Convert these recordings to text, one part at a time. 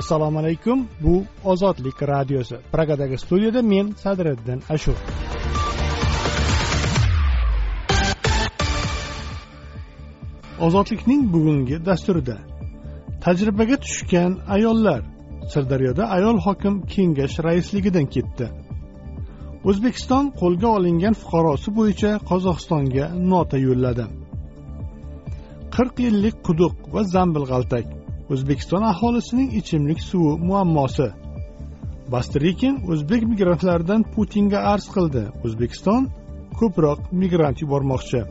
assalomu alaykum. Bu ozodlik radiosi. Pragadagi studiyada men sadriddin ashur. Ozodlikning bugungi dasturida tajribaga tushgan ayollar sirdaryoda ayol hokim kengash raisligidan ketdi. O'zbekiston qo'lga olingan fuqarosi bo'yicha qozog'istonga nota yo'lladi. Qirq yillik quduq va zambil g'altak o'zbekiston aholisining ichimlik suvi muammosi. Bastrikin o'zbek migrantlaridan putinga arz qildi. O'zbekiston ko'proq migrant yubormoqchi.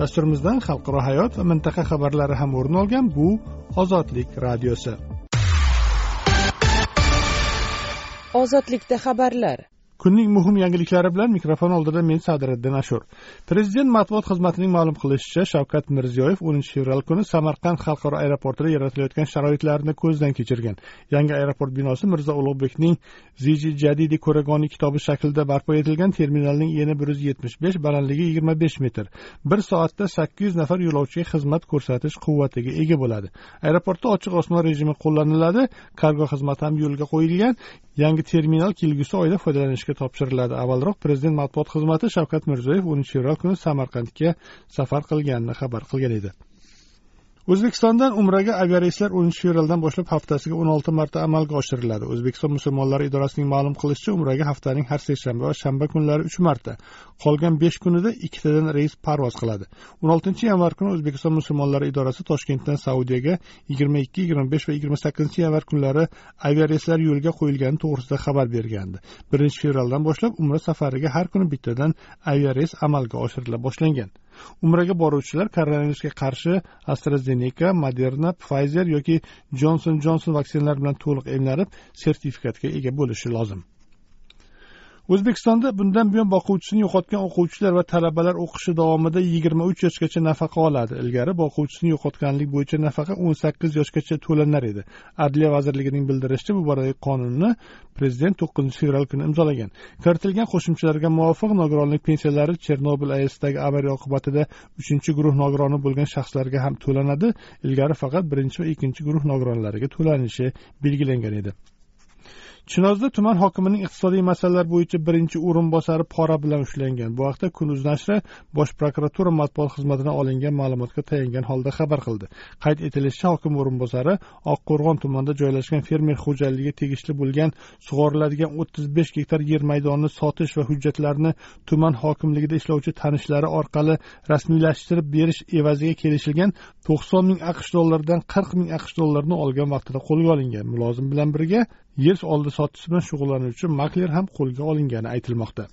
Dasturimizdan xalqaro hayot va mintaqa xabarlari ham o'rin olgan bu ozodlik radiosi. Ozodlikda xabarlar. Kunning muhim yangiliklari bilan mikrofon oldida men sadiriddin ashur. Prezident matbuot xizmatining ma'lum qilishicha shavkat mirziyoyev o'ninchi fevral kuni samarqand xalqaro aeroportida yaratilayotgan sharoitlarni ko'zdan kechirgan. Yangi aeroport binosi mirzo ulug'bekning ziji jadidi ko'ragoni kitobi shaklida barpo etilgan terminalning eni bir yuz yetmish besh balandligi yigirma besh metr. Bir soatda sakkiz yuz nafar yo'lovchiga xizmat ko'rsatish quvvatiga ega bo'ladi. Aeroportda ochiq osmon rejimi qo'llaniladi. Kargo xizmati ham yo'lga qo'yilgan. Yangi terminal kelgusi oyda foydalanishga topshiriladi. Avvalroq prezident matbuot xizmati shavkat mirziyoyev o'ninchi fevral kuni samarqandga safar qilganini xabar qilgan edi. O'zbekistondan umraga aviareyslar o'ninchi fevraldan boshlab haftasiga o'n olti marta amalga oshiriladi. O'zbekiston musulmonlari idorasining ma'lum qilishicha umraga haftaning har seshanba va shanba kunlari uch marta qolgan besh kunida ikkitadan reys parvoz qiladi. O'n oltinchi yanvar kuni o'zbekiston musulmonlari idorasi toshkentdan saudiyaga yigirma ikki yigirma besh va yigirma sakkizinchi yanvar kunlari aviareyslar yo'lga qo'yilgani to'g'risida xabar bergandi. Birinchi fevraldan boshlab umra safariga har kuni bittadan aviareys amalga oshirila boshlangan. Umraga boruvchilar koronavirusga qarshi astrazeneca moderna pfizer yoki jonson jonson vaksinalari bilan to'liq emlanib sertifikatga ega bo'lishi lozim. O'zbekistonda bundan buyon boquvchisini yo'qotgan o'quvchilar va talabalar o'qishi davomida yigirma uch yoshgacha nafaqa oladi. Ilgari boquvchisini yo'qotganlik bo'yicha nafaqa o'n sakkiz yoshgacha to'lanar edi. Adliya vazirligining bildirishicha bu boradagi qonunni prezident to'qqizinchi fevral kuni imzolagan. Kiritilgan qo'shimchalarga muvofiq nogironlik pensiyalari chernobil aesdagi avariya oqibatida uchinchi guruh nogironi bo'lgan shaxslarga ham to'lanadi. Ilgari faqat birinchi va ikkinchi guruh nogironlariga to'lanishi belgilangan edi. Chinozda tuman hokimining iqtisodiy masalalar bo'yicha birinchi o'rinbosari pora bilan ushlangan. Bu haqda kunuz nashri bosh prokuratura matbuot xizmatidan olingan ma'lumotga tayangan holda xabar qildi. Qayd etilishicha hokim o'rinbosari oqqo'rg'on tumanida joylashgan fermer xo'jaligiga tegishli bo'lgan sug'oriladigan o'ttiz besh gektar yer maydonini sotish va hujjatlarni tuman hokimligida ishlovchi tanishlari orqali rasmiylashtirib berish evaziga kelishilgan to'qson ming aqsh dollaridan qirq ming aqsh dollarini olgan vaqtida qo'lga olingan. Mulozim bilan birga yer oldi sotish bilan shug'ullanuvchi makler ham qo'lga olingani aytilmoqda.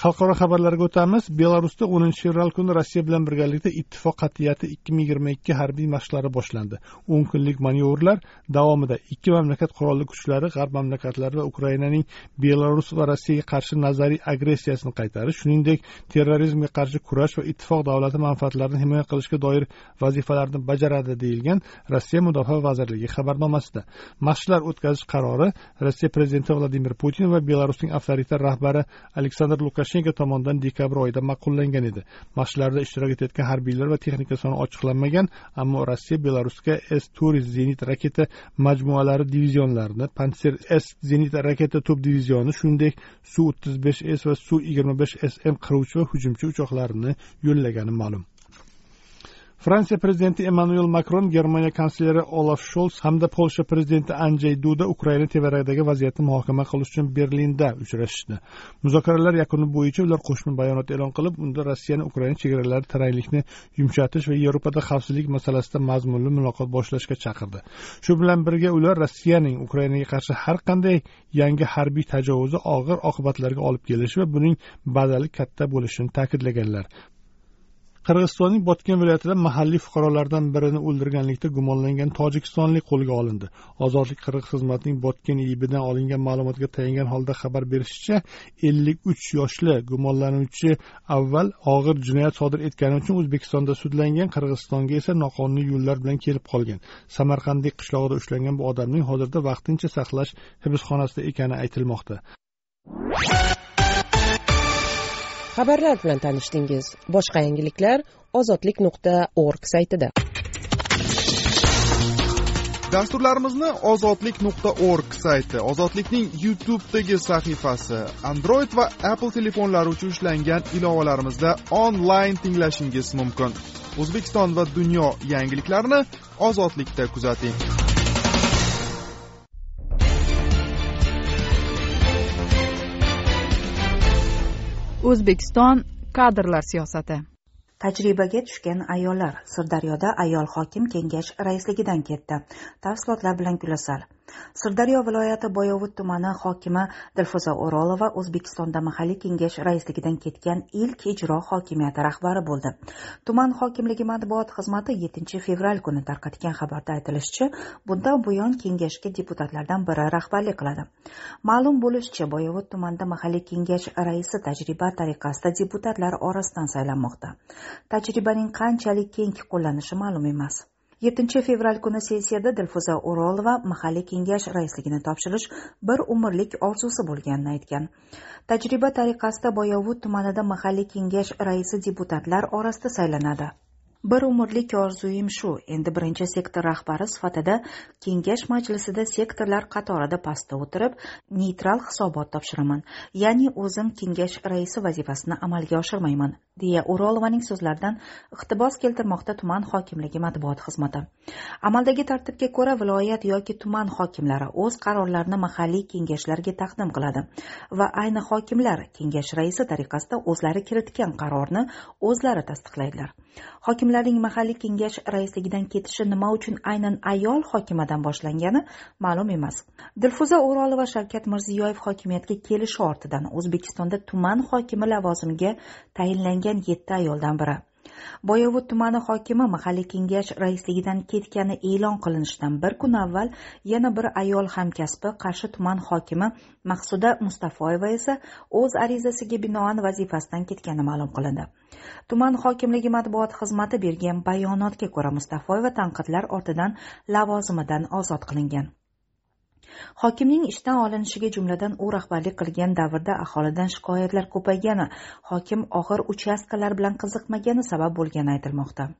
Xalqaro xabarlarga o'tamiz. Belarusda o'ninchi fevral kuni rossiya bilan birgalikda ittifoq qat'iyati ikki ming yigirma ikki harbiy mashqlari boshlandi. O'n kunlik manyovrlar davomida ikki mamlakat qurolli kuchlari g'arb mamlakatlari va ukrainaning belarus va rossiyaga qarshi nazariy agressiyasini qaytarish shuningdek terrorizmga qarshi kurash va ittifoq davlati manfaatlarini himoya qilishga doir vazifalarni bajaradi deyilgan rossiya mudofaa vazirligi xabarnomasida. Mashqlar o'tkazish qarori rossiya prezidenti vladimir putin va belarusning avtoritar rahbari aleksandr lukashenko lukashenko tomonidan dekabr oyida ma'qullangan edi. Mashqlarda ishtirok etayotgan harbiylar va texnika soni ochiqlanmagan ammo rossiya belarusga s turis zenit raketa majmualari divizionlarini panser s zenit raketa to'p divizioni shuningdek su o'ttiz besh s va su yigirma besh sm qiruvchi va hujumchi uchoqlarini yo'llagani ma'lum fransiya prezidenti emmanuel makron germaniya kansleri olaf shols hamda polsha prezidenti anjey duda ukraina tevaragidagi vaziyatni muhokama qilish uchun berlinda uchrashishdi. Muzokaralar yakuni bo'yicha ular qo'shma bayonot e'lon qilib unda rossiyani ukraina chegaralari taranglikni yumshatish va yevropada xavfsizlik masalasida mazmunli muloqot boshlashga chaqirdi. Shu bilan birga ular rossiyaning ukrainaga qarshi har qanday yangi harbiy tajovuzi og'ir oqibatlarga olib kelishi va buning badali katta bo'lishini ta'kidlaganlar. Qirg'izistonning botken viloyatida mahalliy fuqarolardan birini o'ldirganlikda gumonlangan tojikistonlik qo'lga olindi. Ozodlik qirg'iz xizmatining botken ibidan olingan ma'lumotga tayangan holda xabar berishicha ellik uch yoshli gumonlanuvchi avval og'ir jinoyat sodir etgani uchun o'zbekistonda sudlangan qirg'izistonga esa noqonuniy yo'llar bilan kelib qolgan. Samarqandlik qishlog'ida ushlangan bu odamning hozirda vaqtincha saqlash hibsxonasida ekani aytilmoqda. Xabarlar bilan tanishdingiz. Boshqa yangiliklar ozodlik nuqta org saytida. Dasturlarimizni ozodlik nuqta org sayti ozodlikning youtubedagi sahifasi android va apple telefonlari uchun ishlangan ilovalarimizda onlayn tinglashingiz mumkin. O'zbekiston va dunyo yangiliklarini ozodlikda kuzating. O'zbekiston kadrlar siyosati. Tajribaga tushgan ayollar sirdaryoda ayol hokim kengash raisligidan ketdi. Tafsilotlar bilan gulasal sirdaryo viloyati boyovut tumani hokimi dilfuza o'rolova o'zbekistonda mahalliy kengash raisligidan ketgan ilk ijro hokimiyati rahbari bo'ldi. Tuman hokimligi matbuot xizmati yettinchi fevral kuni tarqatgan xabarda aytilishicha bundan buyon kengashga deputatlardan biri rahbarlik qiladi. Ma'lum bo'lishicha boyovut tumanida mahalliy kengash raisi tajriba tariqasida deputatlar orasidan saylanmoqda. Tajribaning qanchalik keng qo'llanishi ma'lum emas. Yettinchi fevral kuni sessiyada dilfuza o'rolova mahalliy kengash raisligini topshirish bir umrlik orzusi bo'lganini aytgan. Tajriba tariqasida boyovut tumanida mahalliy kengash raisi deputatlar orasida saylanadi. Bir umrlik orzuim shu. Endi birinchi sektor rahbari sifatida kengash majlisida sektorlar qatorida pastda o'tirib neytral hisobot topshiraman. Ya'ni o'zim kengash raisi vazifasini amalga oshirmayman deya o'rolovaning so'zlaridan iqtibos keltirmoqda tuman hokimligi matbuot xizmati. Amaldagi tartibga ko'ra viloyat yoki tuman hokimlari o'z qarorlarini mahalliy kengashlarga taqdim qiladi va ayni hokimlar kengash raisi tariqasida o'zlari kiritgan qarorni o'zlari tasdiqlaydilar. Hokim hokimlarning mahalliy kengash raisligidan ketishi nima uchun aynan ayol hokimadan boshlangani ma'lum emas. Dilfuza o'rolova shavkat mirziyoyev hokimiyatga kelishi ortidan o'zbekistonda tuman hokimi lavozimiga tayinlangan yetti ayoldan biri. Boyovut tumani hokimi mahalliy kengash raisligidan ketgani e'lon qilinishidan bir kun avval yana bir ayol hamkasbi qarshi tuman hokimi maqsuda mustafoyeva esa o'z arizasiga binoan vazifasidan ketgani ma'lum qilindi. Tuman hokimligi matbuot xizmati bergan bayonotga ko'ra mustafoyeva tanqidlar ortidan lavozimidan ozod qilingan. Hokimning ishdan olinishiga jumladan u rahbarlik qilgan davrda aholidan shikoyatlar ko'paygani hokim og'ir uchastkalar bilan qiziqmagani sabab bo'lgani aytilmoqda.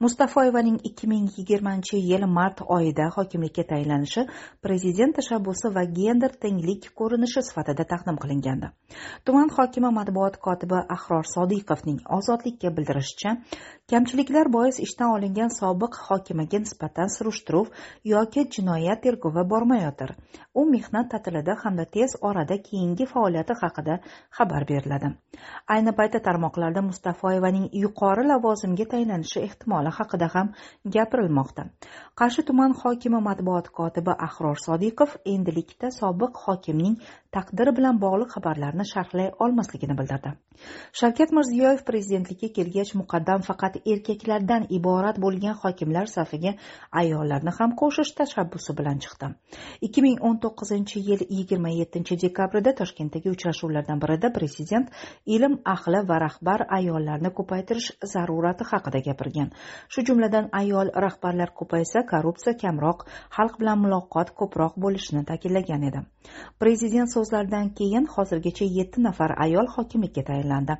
Mustafoyevaning ikki ming yigirmanchi yil mart oyida hokimlikka tayinlanishi prezident tashabbusi va gender tenglik ko'rinishi sifatida taqdim qilingandi. Tuman hokimi matbuot kotibi ahror sodiqovning ozodlikka bildirishicha kamchiliklar bois ishdan olingan sobiq hokimaga nisbatan surishtiruv yoki jinoyat tergovi bormayotir. U mehnat ta'tilida hamda tez orada keyingi faoliyati haqida xabar beriladi. Ayni paytda tarmoqlarda mustafoyevaning yuqori lavozimga tayinlanishi ehtimoli haqida ham gapirilmoqda. Qarshi tuman hokimi matbuot kotibi ahror sodiqov endilikda sobiq hokimning taqdiri bilan bog'liq xabarlarni sharhlay olmasligini bildirdi. Shavkat mirziyoyev prezidentlikka kelgach muqaddam faqat erkaklardan iborat bo'lgan hokimlar safiga ayollarni ham qo'shish tashabbusi bilan chiqdi. ikki ming o'n to'qqizinchi yil yigirma yettinchi dekabrda toshkentdagi uchrashuvlardan birida prezident ilm ahli va rahbar ayollarni ko'paytirish zarurati haqida gapirgan. Shu jumladan ayol rahbarlar ko'paysa korrupsiya kamroq xalq bilan muloqot ko'proq bo'lishini ta'kidlagan edi. Prezident so'zlaridan keyin hozirgacha yetti nafar ayol hokimlikka tayinlandi.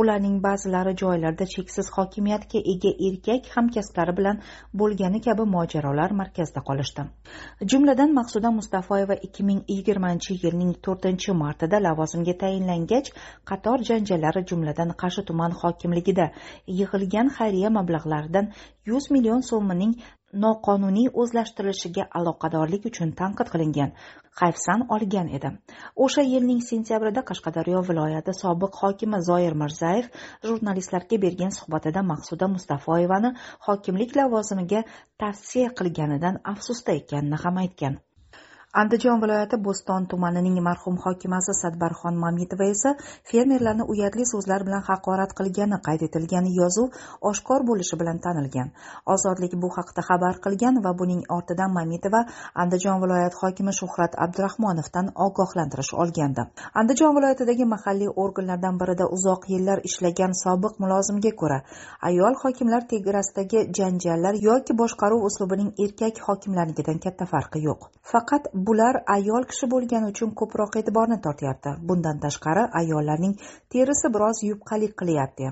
Ularning ba'zilari joylarda cheksiz hokimiyatga ega erkak hamkasblari bilan bo'lgani kabi mojarolar markazida qolishdi. Jumladan maqsuda mustafoyeva ikki ming yigirmanchi yilning to'rtinchi martida lavozimga tayinlangach qator janjallar jumladan qarshi tuman hokimligida yig'ilgan xayriya mablag'laridan yuz million so'mning noqonuniy o'zlashtirilishiga aloqadorlik uchun tanqid qilingan hayfsan olgan edi. O'sha yilning sentyabrida qashqadaryo viloyati sobiq hokimi zoir mirzayev jurnalistlarga bergan suhbatida maqsuda mustafoyevani hokimlik lavozimiga tavsiya qilganidan afsusda ekanini ham aytgan. Andijon viloyati bo'ston tumanining marhum hokimasi sadbarxon mamitova esa fermerlarni uyatli so'zlar bilan haqorat qilgani qayd etilgan yozuv oshkor bo'lishi bilan tanilgan. Ozodlik bu haqda xabar qilgan va buning ortidan mamitova andijon viloyati hokimi shuhrat abdurahmonovdan ogohlantirish olgandi. Andijon viloyatidagi mahalliy organlardan birida uzoq yillar ishlagan sobiq mulozimga ko'ra ayol hokimlar tegrasidagi janjallar yoki boshqaruv uslubining erkak hokimlarnikidan katta farqi yo'q. Faqat bular ayol kishi bo'lgani uchun ko'proq e'tiborni tortyapti. Bundan tashqari ayollarning terisi biroz yupqalik qilyapti.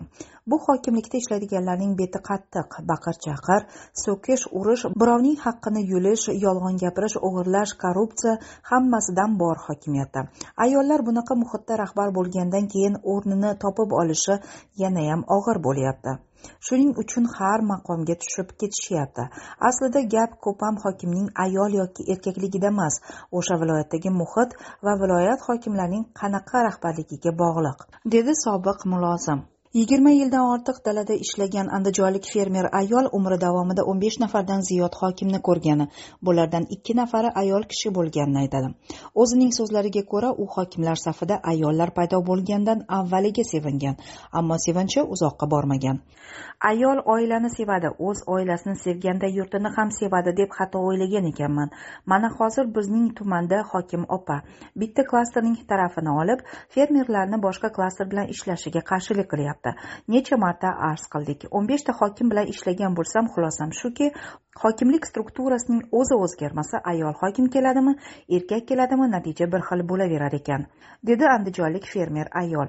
Bu hokimlikda ishlaydiganlarning beti qattiq. Baqir chaqir so'kish urish birovning haqqini yulish yolg'on gapirish o'g'irlash korrupsiya hammasidan bor hokimiyatda. Ayollar bunaqa muhitda rahbar bo'lgandan keyin o'rnini topib olishi yanayam og'ir bo'lyapti. Shuning uchun har maqomga tushib ketishyapti. Aslida gap ko'pam hokimning ayol yoki erkakligida emas o'sha viloyatdagi muhit va viloyat hokimlarining qanaqa rahbarligiga bog'liq dedi sobiq mulozim. Yigirma yildan ortiq dalada ishlagan andijonlik fermer ayol umri davomida o'n besh nafardan ziyod hokimni ko'rgani. Bulardan ikki nafari ayol kishi bo'lganini aytadi. O'zining so'zlariga ko'ra u hokimlar safida ayollar paydo bo'lgandan avvaliga sevingan ammo sevinchi uzoqqa bormagan. Ayol oilani sevadi o'z oilasini sevganda yurtini ham sevadi deb xato o'ylagan ekanman. Mana hozir bizning tumanda hokim opa. Bitta klasterning tarafini olib fermerlarni boshqa klaster bilan ishlashiga qarshilik qilyapti. Necha marta arz qildik. O'n beshta hokim bilan ishlagan bo'lsam xulosam shuki hokimlik strukturasining o'zi o'zgarmasa ayol hokim keladimi erkak keladimi natija bir xil bo'laverar ekan dedi andijonlik fermer ayol.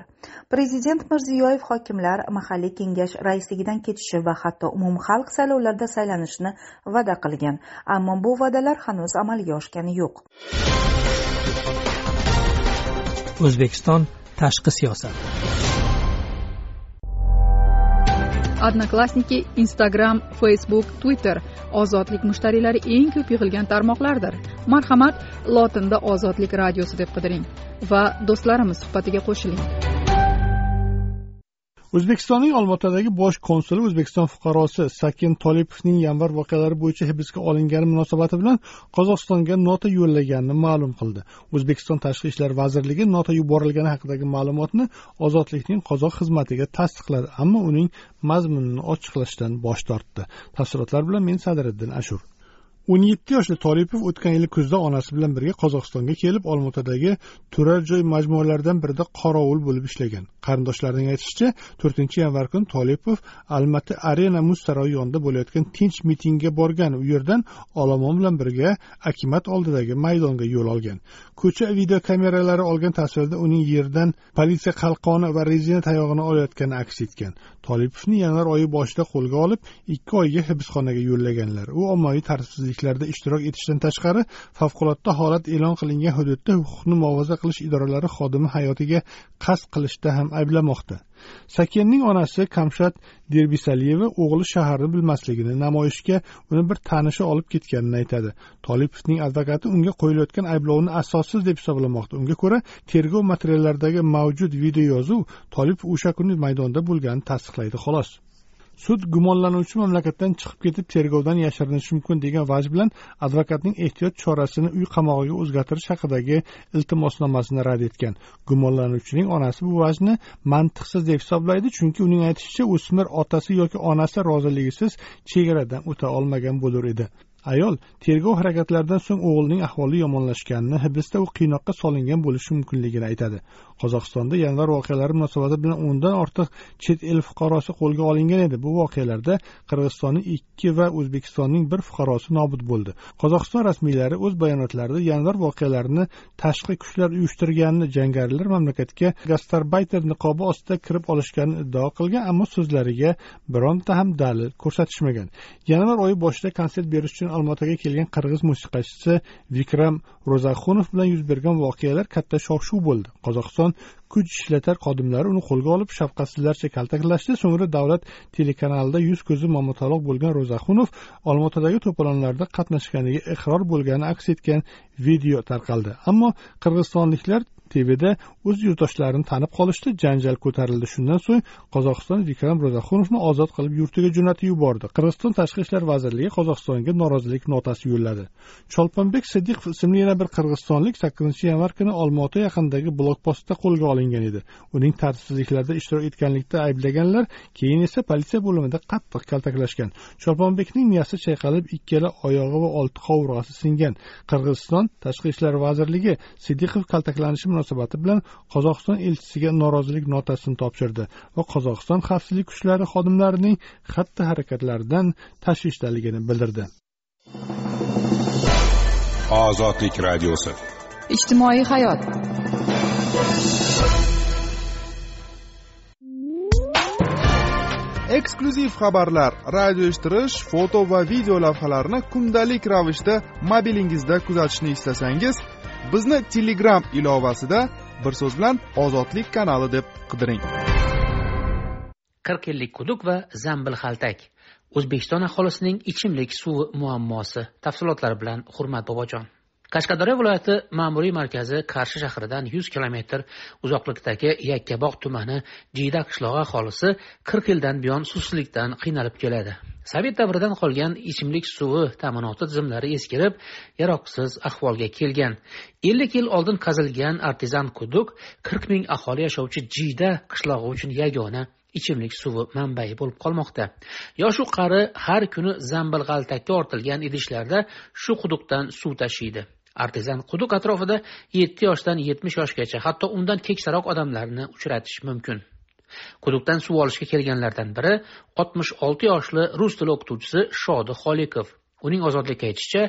Prezident mirziyoyev hokimlar mahalliy kengash raisligidan ketishi va hatto umumxalq saylovlarida saylanishni va'da qilgan ammo bu va'dalar hanuz amalga oshgani yo'q. O'zbekiston tashqi siyosat. Odnoklassniki instagram facebook twitter. Ozodlik mushtariylari eng ko'p yig'ilgan tarmoqlardir. Marhamat lotinda ozodlik radiosi deb qidiring va do'stlarimiz suhbatiga qo'shiling. O'zbekistonning olmaotadagi bosh konsuli o'zbekiston fuqarosi sakin tolipovning yanvar voqealari bo'yicha hibsga olingani munosabati bilan qozog'istonga nota yo'llaganini ma'lum qildi. O'zbekiston tashqi ishlar vazirligi nota yuborilgani haqidagi ma'lumotni ozodlikning qozoq xizmatiga tasdiqladi ammo uning mazmunini ochiqlashdan bosh tortdi. Tafsilotlar bilan men sadiriddin ashur. O'n yetti yoshli tolipov o'tgan yili kuzda onasi bilan birga qozog'istonga kelib olmaotadagi turar joy majmualaridan birida qorovul bo'lib ishlagan. Qarindoshlarining aytishicha to'rtinchi yanvar kuni tolipov almaty arena muz saroyi yonida bo'layotgan tinch mitingga borgan u yerdan olomon bilan birga akimat oldidagi maydonga yo'l olgan. Ko'cha videokameralari olgan tasvirda uning yerdan politsiya qalqoni va rezina tayog'ini olayotgani aks etgan. Tolipovni yanvar oyi boshida qo'lga olib ikki oyga hibsxonaga yo'llaganlar. U ommaviy tartibsizliklarda ishtirok etishdan tashqari favqulodda holat e'lon qilingan hududda huquqni muhofaza qilish idoralari xodimi hayotiga qasd qilishda ham ayblamoqda sakenning onasi kamshat derbisaliyeva o'g'li shaharni bilmasligini namoyishga uni bir tanishi olib ketganini aytadi. Tolipovning advokati unga qo'yilayotgan ayblovni asossiz deb hisoblamoqda. Unga ko'ra tergov materiallaridagi mavjud videoyozuv tolipov o'sha kuni maydonda bo'lganini tasdiqlaydi xolos. Sud gumonlanuvchi mamlakatdan chiqib ketib tergovdan yashirinishi mumkin degan vaj bilan advokatning ehtiyot chorasini uy qamog'iga o'zgartirish haqidagi iltimosnomasini rad etgan. Gumonlanuvchining onasi bu vajni mantiqsiz deb hisoblaydi chunki uning aytishicha o'smir otasi yoki onasi roziligisiz chegaradan o'ta olmagan bo'lur edi. Ayol tergov harakatlaridan so'ng o'g'lining ahvoli yomonlashganini hibsda u qiynoqqa solingan bo'lishi mumkinligini aytadi. Qozog'istonda yanvar voqealari munosabati bilan o'ndan ortiq chet el fuqarosi qo'lga olingan edi. Bu voqealarda qirg'izistonning ikki va o'zbekistonning bir fuqarosi nobud bo'ldi. Qozog'iston rasmiylari o'z bayonotlarida yanvar voqealarini tashqi kuchlar uyushtirganini jangarilar mamlakatga gastarbayter niqobi ostida kirib olishganini iddao qilgan ammo so'zlariga bironta ham dalil ko'rsatishmagan. Yanvar oyi boshida konsert berish uchun olmaotaga kelgan qirg'iz musiqachisi vikram ro'zaxunov bilan yuz bergan voqealar katta shov shuv bo'ldi. Qozog'iston kuch ishlatar xodimlari uni qo'lga olib shafqatsizlarcha kaltaklashdi. So'ngra davlat telekanalida yuz ko'zi momotaloq bo'lgan ro'zaxunov olmaotadagi to'polonlarda qatnashganiga iqror bo'lgani aks etgan video tarqaldi. Ammo qirg'izistonliklar tvda o'z yurtdoshlarini tanib qolishdi. Janjal ko'tarildi. Shundan so'ng qozog'iston vikram ro'zaxunovni ozod qilib yurtiga jo'natib yubordi. Qirg'iziston tashqi ishlar vazirligi qozog'istonga norozilik notasi yo'lladi. Cholponbek siddiqov ismli yana bir qirg'izistonlik sakkizinchi yanvar kuni olmaota yaqinidagi blokpostda qo'lga olingan edi. Uning tartibsizliklarda ishtirok etganlikda ayblaganlar keyin esa politsiya bo'limida qattiq kaltaklashgan. Cholponbekning miyasi chayqalib ikkala oyog'i va olti qovurg'asi singan. Qirg'iziston tashqi ishlar vazirligi siddiqov kaltaklanishi munosabati bilan qozog'iston elchisiga norozilik notasini topshirdi va qozog'iston xavfsizlik kuchlari xodimlarining xatti harakatlaridan tashvishdaligini bildirdi. Ozodlik radiosi. Ijtimoiy hayot. Eksklyuziv xabarlar radio eshittirish foto va video lavhalarni kundalik ravishda mobilingizda kuzatishni istasangiz bizni telegram ilovasida bir so'z bilan ozodlik kanali deb qidiring. Qirq yillik quduq va zambil xaltak. O'zbekiston aholisining ichimlik suvi muammosi tafsilotlari bilan hurmat bobojon. Qashqadaryo viloyati ma'muriy markazi qarshi shahridan yuz kilometr uzoqlikdagi yakkabog' tumani jiyda qishlog'i aholisi qirq yildan buyon suvsizlikdan qiynalib keladi. Sovet davridan qolgan ichimlik suvi ta'minoti tizimlari eskirib yaroqsiz ahvolga kelgan. Ellik yil oldin qazilgan artizan quduq qirq ming aholi yashovchi jiyda qishlog'i uchun yagona ichimlik suvi manbai bo'lib qolmoqda. Yoshu qari har kuni zambil g'altakka ortilgan idishlarda shu quduqdan suv tashiydi. Artezan quduq atrofida yetti yoshdan yetmish yoshgacha hatto undan keksaroq odamlarni uchratish mumkin. Quduqdan suv olishga kelganlardan biri oltmish olti yoshli rus tili o'qituvchisi shodi xolikov uning ozodlikka aytishicha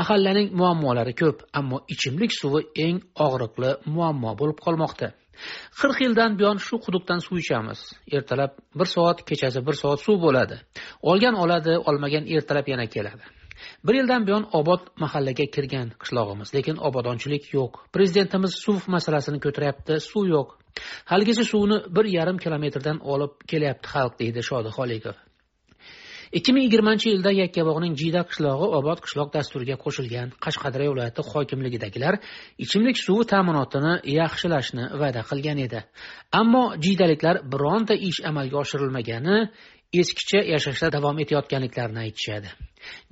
mahallaning muammolari ko'p ammo ichimlik suvi eng og'riqli muammo bo'lib qolmoqda. Qirq yildan buyon shu quduqdan suv ichamiz. Ertalab bir soat kechasi bir soat suv bo'ladi. Olgan oladi olmagan ertalab yana keladi. Bir yildan buyon obod mahallaga kirgan qishlog'imiz lekin obodonchilik yo'q. Prezidentimiz suv masalasini ko'taryapti suv yo'q. Haligacha suvni bir yarim kilometrdan olib kelyapti xalq deydi shodi xolikov ikki ming yigirmanchi yilda yakkabog'ning jiyda qishlog'i obod qishloq dasturiga qo'shilgan qashqadaryo viloyati hokimligidagilar ichimlik suvi ta'minotini yaxshilashni va'da qilgan edi. Ammo jiydaliklar bironta ish amalga oshirilmagani eskicha yashashda davom etayotganliklarini aytishadi.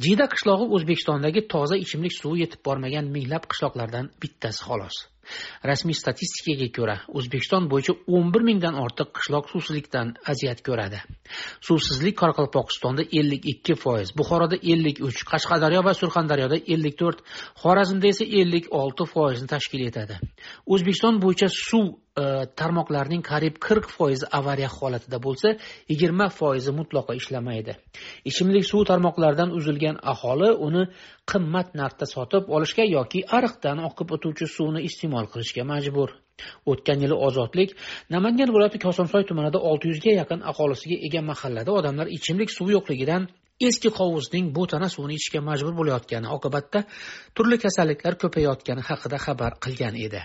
Jiyda qishlog'i o'zbekistondagi toza ichimlik suvi yetib bormagan minglab qishloqlardan bittasi xolos. Rasmiy statistikaga ko'ra o'zbekiston bo'yicha o'n bir mingdan ortiq qishloq suvsizlikdan aziyat ko'radi. Suvsizlik qoraqalpog'istonda ellik ikki foiz buxoroda ellik uch qashqadaryo va surxondaryoda ellik to'rt xorazmda esa ellik olti foizni tashkil etadi. O'zbekiston bo'yicha suv E, tarmoqlarning qariyb qirq foizi avariya holatida bo'lsa yigirma foizi mutlaqo ishlamaydi. Ichimlik suv tarmoqlaridan uzilgan aholi uni qimmat narxda sotib olishga yoki ariqdan oqib o'tuvchi suvni iste'mol qilishga majbur. O'tgan yili ozodlik namangan viloyati kosonsoy tumanida olti yuzga yaqin aholisiga ega mahallada odamlar ichimlik suvi yo'qligidan eski qovuzning bo'tana suvini ichishga majbur bo'layotgani oqibatda turli kasalliklar ko'payayotgani haqida xabar qilgan edi.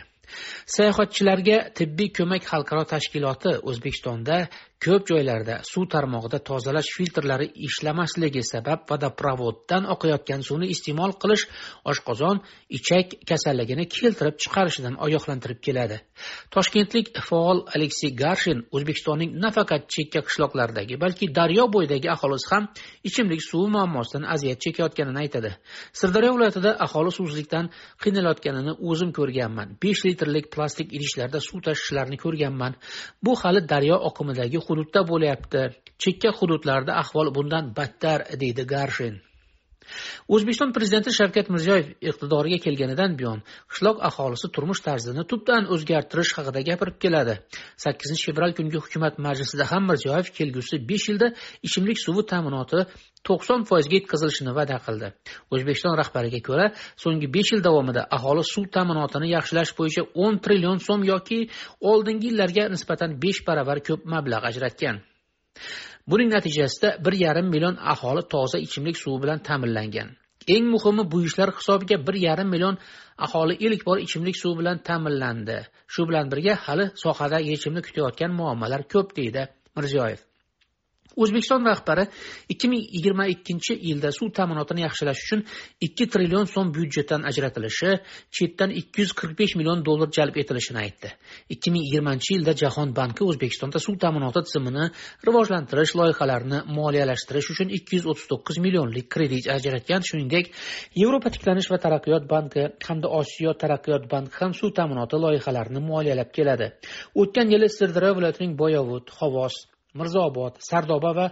Sayohatchilarga tibbiy ko'mak xalqaro tashkiloti o'zbekistonda ko'p joylarda suv tarmog'ida tozalash filtrlari ishlamasligi sabab vodoprovoddan oqayotgan suvni iste'mol qilish oshqozon ichak kasalligini keltirib chiqarishidan ogohlantirib keladi. Toshkentlik faol aleksey garshin o'zbekistonning nafaqat chekka qishloqlaridagi balki daryo bo'yidagi aholisi ham ichimlik suvi muammosidan aziyat chekayotganini aytadi. Sirdaryo viloyatida aholi suvsizlikdan qiynalayotganini o'zim ko'rganman. Besh litrlik plastik idishlarda suv tashishlarini ko'rganman. Bu hali daryo oqimidagi hududda bo'lyapti. Chekka hududlarda ahvol bundan battar deydi garshin. O'zbekiston prezidenti shavkat mirziyoyev iqtidoriga kelganidan buyon qishloq aholisi turmush tarzini tubdan o'zgartirish haqida gapirib keladi. Sakkizinchi fevral kungi hukumat majlisida ham mirziyoyev kelgusi besh yilda ichimlik suvi ta'minoti to'qson foizga yetkazilishini va'da qildi. O'zbekiston rahbariga ko'ra so'nggi besh yil davomida aholi suv ta'minotini yaxshilash bo'yicha o'n trillion so'm yoki oldingi yillarga nisbatan besh baravar ko'p mablag' ajratgan. Buning natijasida bir yarim million aholi toza ichimlik suvi bilan ta'minlangan. Eng muhimi bu ishlar hisobiga bir yarim million aholi ilk bor ichimlik suvi bilan ta'minlandi. Shu bilan birga hali sohada yechimni kutayotgan muammolar ko'p deydi mirziyoyev. O'zbekiston rahbari ikki ming yigirma ikkinchi yilda suv ta'minotini yaxshilash uchun ikki trillion so'm byudjetdan ajratilishi chetdan ikki yuz qirq besh million dollar jalb etilishini aytdi. ikki ming yigirmanchi yilda jahon banki o'zbekistonda suv ta'minoti tizimini rivojlantirish loyihalarini moliyalashtirish uchun ikki yuz o'ttiz to'qqiz millionlik kredit ajratgan. Shuningdek yevropa tiklanish va taraqqiyot banki hamda osiyo taraqqiyot banki ham suv ta'minoti loyihalarini moliyalab keladi. O'tgan yili sirdaryo viloyatining boyovut xovos mirzoobod sardoba va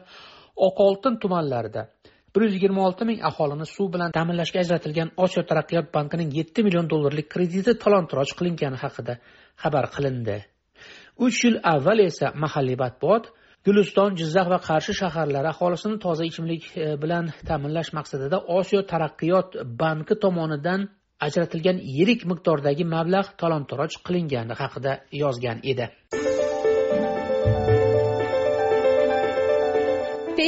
oqoltin tumanlarida bir yuz yigirma olti ming aholini suv bilan ta'minlashga ajratilgan osiyo taraqqiyot bankining yetti million dollarlik krediti talon toroj qilingani haqida xabar qilindi. Uch yil avval esa mahalliy matbuot guliston jizzax va qarshi shaharlari aholisini toza ichimlik e, bilan ta'minlash maqsadida osiyo taraqqiyot banki tomonidan ajratilgan yirik miqdordagi mablag' talon toroj qilingani haqida yozgan edi.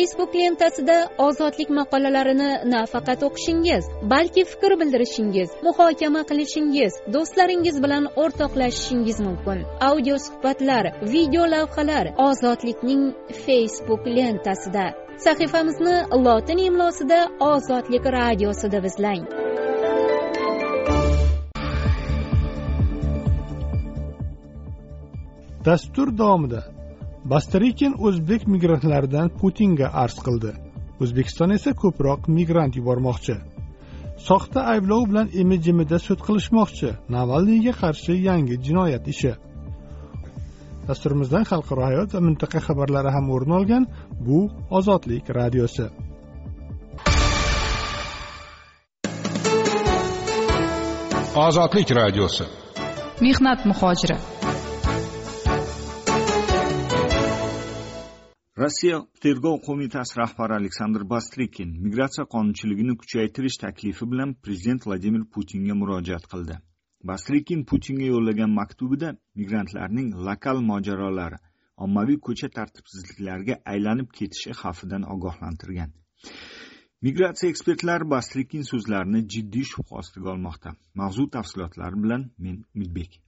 Facebook lentasida ozodlik maqolalarini nafaqat o'qishingiz balki fikr bildirishingiz muhokama qilishingiz do'stlaringiz bilan o'rtoqlashishingiz mumkin. Audio suhbatlar video lavhalar ozodlikning facebook lentasida sahifamizni lotin imlosida ozodlik radiosi deb izlang dastur davomida bastarikin o'zbek migrantlaridan putinga arz qildi. O'zbekiston esa ko'proq migrant yubormoqchi. Soxta ayblov bilan imi jimida sud qilishmoqchi. Navalniyga qarshi yangi jinoyat ishi. Dasturimizdan xalqaro hayot va mintaqa xabarlari ham o'rin olgan bu ozodlik radiosi. Ozodlik radiosi. Mehnat muhojiri rossiya tergov qo'mitasi rahbari aleksandr bastrikin migratsiya qonunchiligini kuchaytirish taklifi bilan prezident vladimir putinga murojaat qildi. Bastrikin putinga yo'llagan maktubida migrantlarning lokal mojarolari ommaviy ko'cha tartibsizliklariga aylanib ketishi xavfidan ogohlantirgan. Migratsiya ekspertlari bastrikin so'zlarini jiddiy shubha ostiga olmoqda. Mavzu tafsilotlari bilan men umidbek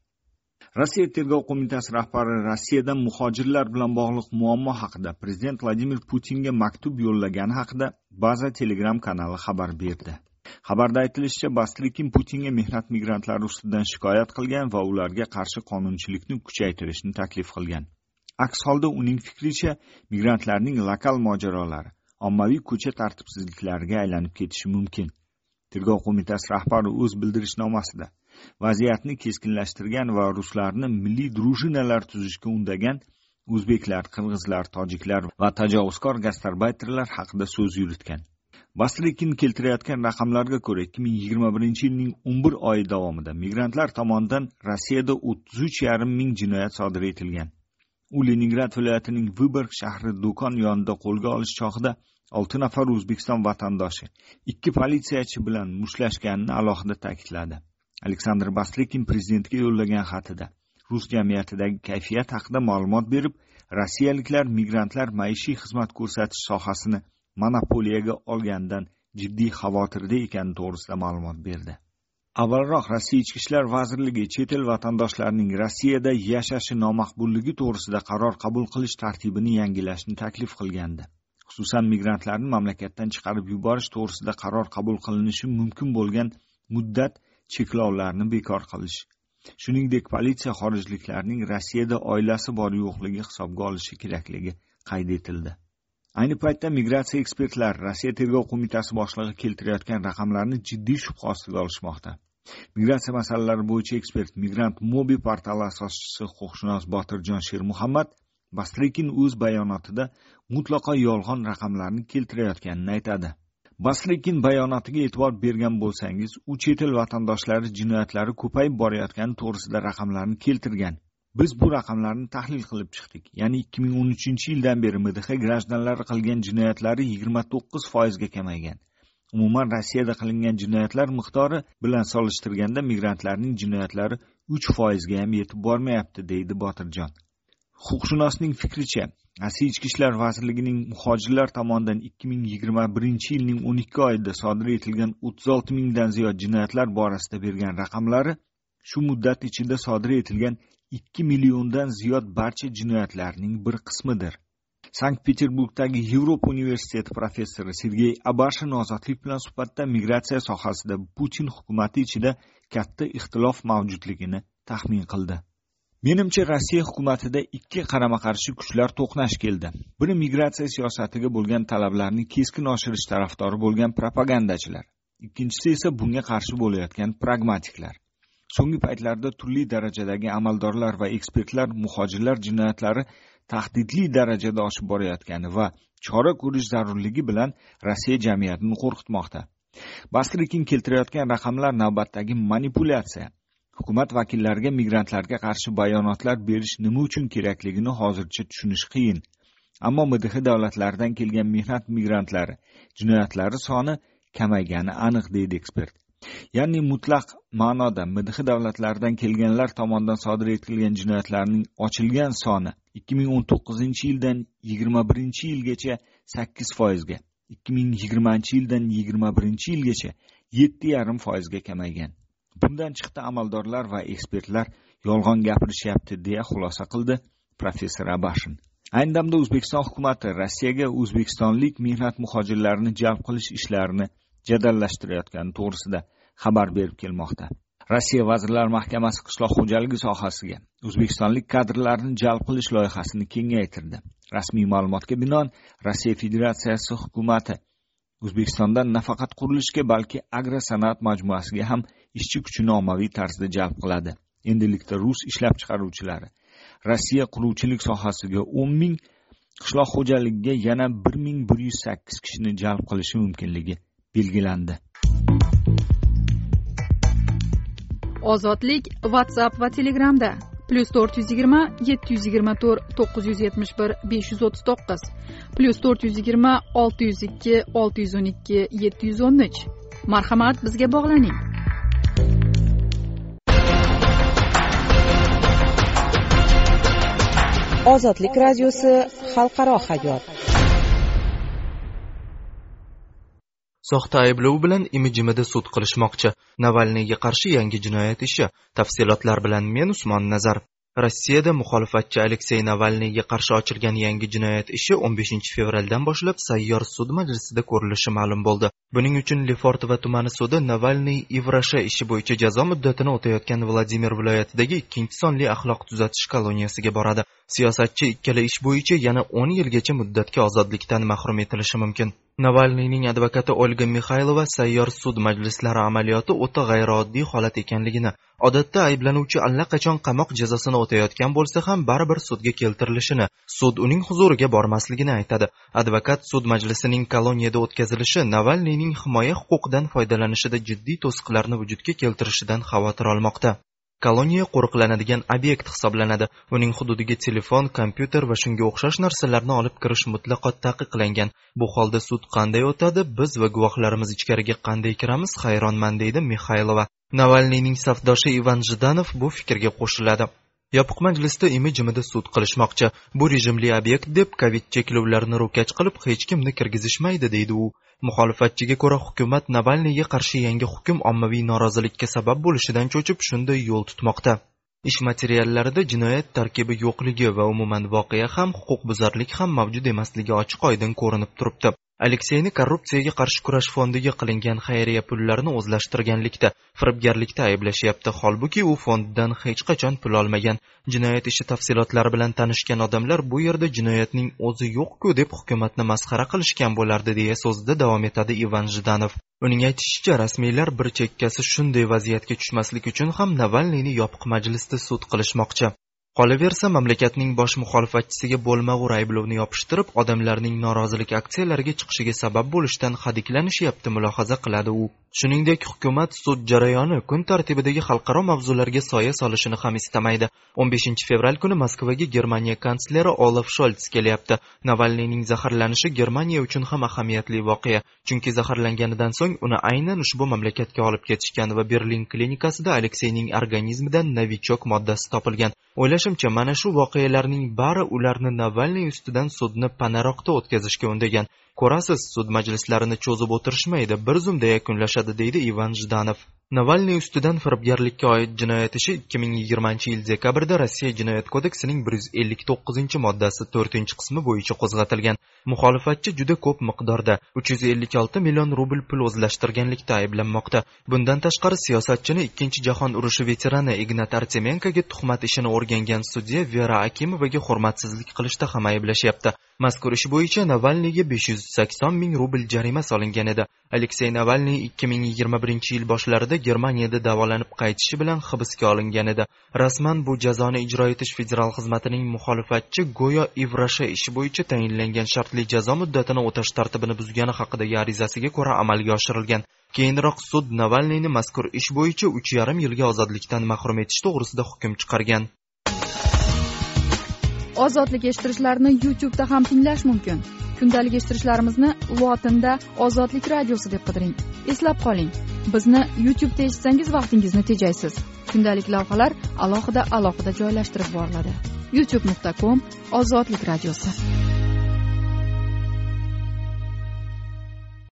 rossiya tergov qo'mitasi rahbari rossiyadan muhojirlar bilan bog'liq muammo haqida prezident vladimir putinga maktub yo'llagani haqida baza telegram kanali xabar berdi. Xabarda aytilishicha bastrikin putinga mehnat migrantlari ustidan shikoyat qilgan va ularga qarshi qonunchilikni kuchaytirishni taklif qilgan. Aks holda uning fikricha migrantlarning lokal mojarolari ommaviy ko'cha tartibsizliklariga aylanib ketishi mumkin. Tergov qo'mitasi rahbari o'z bildirishnomasida vaziyatni keskinlashtirgan va ruslarni milliy drujinalar tuzishga undagan o'zbeklar qirg'izlar tojiklar va tajovuzkor gastarbayterlar haqida so'z yuritgan. Basrikin keltirayotgan raqamlarga ko'ra ikki ming yigirma birinchi yilning o'n bir oyi davomida migrantlar tomonidan rossiyada o'ttiz uch yarim ming jinoyat sodir etilgan. U leningrad viloyatining viborg shahri do'kon yonida qo'lga olish chog'ida olti nafar o'zbekiston vatandoshi ikki politsiyachi bilan mushtlashganini alohida ta'kidladi. Aleksandr baslikin prezidentga yo'llagan xatida rus jamiyatidagi kayfiyat haqida ma'lumot berib rossiyaliklar migrantlar maishiy xizmat ko'rsatish sohasini monopoliyaga olganidan jiddiy xavotirda ekani to'g'risida ma'lumot berdi. Avvalroq rossiya ichki ishlar vazirligi chet el vatandoshlarining rossiyada yashashi nomaqbulligi to'g'risida qaror qabul qilish tartibini yangilashni taklif qilgandi. Xususan migrantlarni mamlakatdan chiqarib yuborish to'g'risida qaror qabul qilinishi mumkin bo'lgan muddat cheklovlarni bekor qilish. Shuningdek politsiya xorijliklarning rossiyada oilasi bor yo'qligi hisobga olishi kerakligi qayd etildi. Ayni paytda migratsiya ekspertlari rossiya tergov qo'mitasi boshlig'i keltirayotgan raqamlarni jiddiy shubha ostiga olishmoqda. Migratsiya masalalari bo'yicha ekspert migrant mobi portali asoschisi huquqshunos botirjon shermuhammad bastrikin o'z bayonotida mutlaqo yolg'on raqamlarni keltirayotganini aytadi. Basrikin bayonotiga e'tibor bergan bo'lsangiz u chet el vatandoshlari jinoyatlari ko'payib borayotgani to'g'risida raqamlarni keltirgan. Biz bu raqamlarni tahlil qilib chiqdik. Ya'ni ikki ming o'n uchinchi yildan beri mdh grajdanlari qilgan jinoyatlari yigirma to'qqiz foizga kamaygan. Umuman rossiyada qilingan jinoyatlar miqdori bilan solishtirganda migrantlarning jinoyatlari uch foizga ham yetib bormayapti deydi botirjon. Huquqshunosning fikricha rossiya ichki ishlar vazirligining muhojirlar tomonidan ikki ming yigirma birinchi yilning o'n ikki oyida sodir etilgan o'ttiz olti mingdan ziyod jinoyatlar borasida bergan raqamlari shu muddat ichida sodir etilgan ikki milliondan ziyod barcha jinoyatlarning bir qismidir. Sankt peterburgdagi yevropa universiteti professori sergey abashin ozodlik bilan suhbatda migratsiya sohasida putin hukumati ichida katta ixtilof mavjudligini taxmin qildi. Menimcha rossiya hukumatida ikki qarama qarshi kuchlar to'qnash keldi. Biri migratsiya siyosatiga bo'lgan talablarni keskin oshirish tarafdori bo'lgan propagandachilar. Ikkinchisi esa bunga qarshi bo'layotgan pragmatiklar. So'nggi paytlarda turli darajadagi amaldorlar va ekspertlar muhojirlar jinoyatlari tahdidli darajada oshib borayotgani va chora ko'rish zarurligi bilan rossiya jamiyatini qo'rqitmoqda. Basrikin keltirayotgan raqamlar navbatdagi manipulyatsiya. Hukumat vakillariga migrantlarga qarshi bayonotlar berish nima uchun kerakligini hozircha tushunish qiyin. Ammo mdh davlatlaridan kelgan mehnat migrantlari jinoyatlari soni kamaygani aniq deydi ekspert. Ya'ni mutlaq ma'noda mdh davlatlaridan kelganlar tomonidan sodir etilgan jinoyatlarning ochilgan soni ikki ming o'n to'qqizinchi yildan yigirma birinchi yilgacha sakkiz foizga ikki ming yigirmanchi yildan yigirma birinchi yilgacha yetti yarim foizga kamaygan bundan chiqdi amaldorlar va ekspertlar yolg'on gapirishyapti deya xulosa qildi professor abashin. Ayni damda o'zbekiston hukumati rossiyaga o'zbekistonlik mehnat muhojirlarini jalb qilish ishlarini jadallashtirayotgani to'g'risida xabar berib kelmoqda. Rossiya vazirlar mahkamasi qishloq xo'jaligi sohasiga o'zbekistonlik kadrlarni jalb qilish loyihasini kengaytirdi. Rasmiy ma'lumotga binoan rossiya federatsiyasi hukumati o'zbekistondan nafaqat qurilishga balki agrosanoat majmuasiga ham ishchi kuchini ommaviy tarzda jalb qiladi. Endilikda rus ishlab chiqaruvchilari rossiya quruvchilik sohasiga o'n ming qishloq xo'jaligiga yana bir ming bir yuz sakkiz kishini jalb qilishi mumkinligi belgilandi. Ozodlik whatsapp va telegramda plyus to'rt yuz yigirma yetti yuz yigirma to'rt to'qqiz yuz yetmish bir besh yuz o'ttiz to'qqiz. Plyus to'rt yuz yigirma olti yuz ikki olti yuz o'n ikki yetti yuz o'n uch. Marhamat bizga bog'laning. Ozodlik radiosi xalqaro hayot. Soxta ayblov bilan imijimida sud qilishmoqchi. Navalniyga qarshi yangi jinoyat ishi. Tafsilotlar bilan men usmon nazarov rossiyada muxolifatchi aleksey navalniyga qarshi ochilgan yangi jinoyat ishi 15 fevraldan boshlab sayyor sud majlisida ko'rilishi ma'lum bo'ldi. Buning uchun lefortova tumani sudi navalniy ivrasha ishi bo'yicha jazo muddatini o'tayotgan vladimir viloyatidagi ikkinchi sonli axloq tuzatish koloniyasiga boradi. Siyosatchi ikkala ish bo'yicha yana 10 yilgacha muddatga ozodlikdan mahrum etilishi mumkin. Navalniyning advokati olga mixaylova sayyor sud majlislari amaliyoti o'ta g'ayrioddiy holat ekanligini odatda ayblanuvchi allaqachon qamoq jazosini o'tayotgan bo'lsa ham baribir sudga keltirilishini sud uning huzuriga bormasligini aytadi. Advokat sud majlisining koloniyada o'tkazilishi navalniyning himoya huquqidan foydalanishida jiddiy to'siqlarni vujudga keltirishidan xavotir olmoqda. Koloniya qo'riqlanadigan obyekt hisoblanadi. Uning hududiga telefon kompyuter va shunga o'xshash narsalarni olib kirish mutlaqo taqiqlangan. Bu holda sud qanday o'tadi? Biz va guvohlarimiz ichkariga qanday kiramiz? Hayronman deydi mixaylova navalniyning safdoshi ivan jdanov bu fikrga qo'shiladi. Yopiq majlisda imijimida sud qilishmoqchi. Bu rejimli obyekt deb covid cheklovlarini ro'kach qilib hech kimni kirgizishmaydi deydi u. Muxolifatchiga ko'ra hukumat navalniyga qarshi yangi hukm ommaviy norozilikka sabab bo'lishidan cho'chib shunday yo'l tutmoqda. Ish materiallarida jinoyat tarkibi yo'qligi va umuman voqea ham huquqbuzarlik ham mavjud emasligi ochiq oydin ko'rinib turibdi. Alekseyni korrupsiyaga qarshi kurash fondiga qilingan xayriya pullarini o'zlashtirganlikda firibgarlikda ayblashyapti. Holbuki u fonddan hech qachon pul olmagan. Jinoyat ishi tafsilotlari bilan tanishgan odamlar bu yerda jinoyatning o'zi yo'q-ku deb hukumatni masxara qilishgan bo'lardi deya so'zida davom etadi ivan Jidanov. uning aytishicha rasmiylar bir chekkasi shunday vaziyatga tushmaslik uchun ham navalniyni yopiq majlisda sud qilishmoqchi. Qolaversa mamlakatning bosh muxolifatchisiga bo'lmag'ur ayblovni yopishtirib odamlarning norozilik aksiyalariga chiqishiga sabab bo'lishdan hadiklanishyapti mulohaza qiladi u. shuningdek hukumat sud jarayoni kun tartibidagi xalqaro mavzularga soya solishini ham istamaydi. 15 fevral kuni moskvaga germaniya kansleri olaf sholts kelyapti. Navalniyning zaharlanishi germaniya uchun ham ahamiyatli voqea chunki zaharlanganidan so'ng uni aynan ushbu mamlakatga olib ketishgan va berlin klinikasida alekseyning organizmidan novichok moddasi topilgan. O'ylashimcha mana shu voqealarning bari ularni navalniy ustidan sudni panaroqda o'tkazishga undagan. Ko'rasiz sud majlislarini cho'zib o'tirishmaydi bir zumda yakunlashadi deydi ivan jdanov navalniy ustidan firibgarlikka oid jinoyat ishi ikki ming yigirmanchi yil dekabrda rossiya jinoyat kodeksining bir yuz ellik to'qqizinchi moddasi to'rtinchi qismi bo'yicha qo'zg'atilgan. Muxolifatchi juda ko'p miqdorda uch yuz ellik olti million rubl pul o'zlashtirganlikda ayblanmoqda. Bundan tashqari siyosatchini ikkinchi jahon urushi veterani ignat artemenkoga tuhmat ishini o'rgangan sudya vera akimovaga hurmatsizlik qilishda ham ayblashyapti. Mazkur ish bo'yicha navalniyga besh yuz sakson ming rubl jarima solingan edi. Aleksey navalniy ikki ming yigirma birinchi yil boshlarida germaniyada davolanib qaytishi bilan hibsga olingan edi. Rasman bu jazoni ijro etish federal xizmatining muxolifatchi go'yo ivrasha ishi bo'yicha tayinlangan shartli jazo muddatini o'tash tartibini buzgani haqidagi arizasiga ko'ra amalga oshirilgan. Keyinroq sud navalniyni mazkur ish bo'yicha uch yarim yilga ozodlikdan mahrum etish to'g'risida hukm chiqargan. Ozodlik eshittirishlarini youtubeda ham tinglash mumkin. Kundalik eshittirishlarimizni lotinda ozodlik radiosi deb qidiring. Eslab qoling. Bizni youtubeda eshitsangiz vaqtingizni tejaysiz. Kundalik lavhalar alohida alohida joylashtirib boriladi. Youtube nuqta com ozodlik radiosi.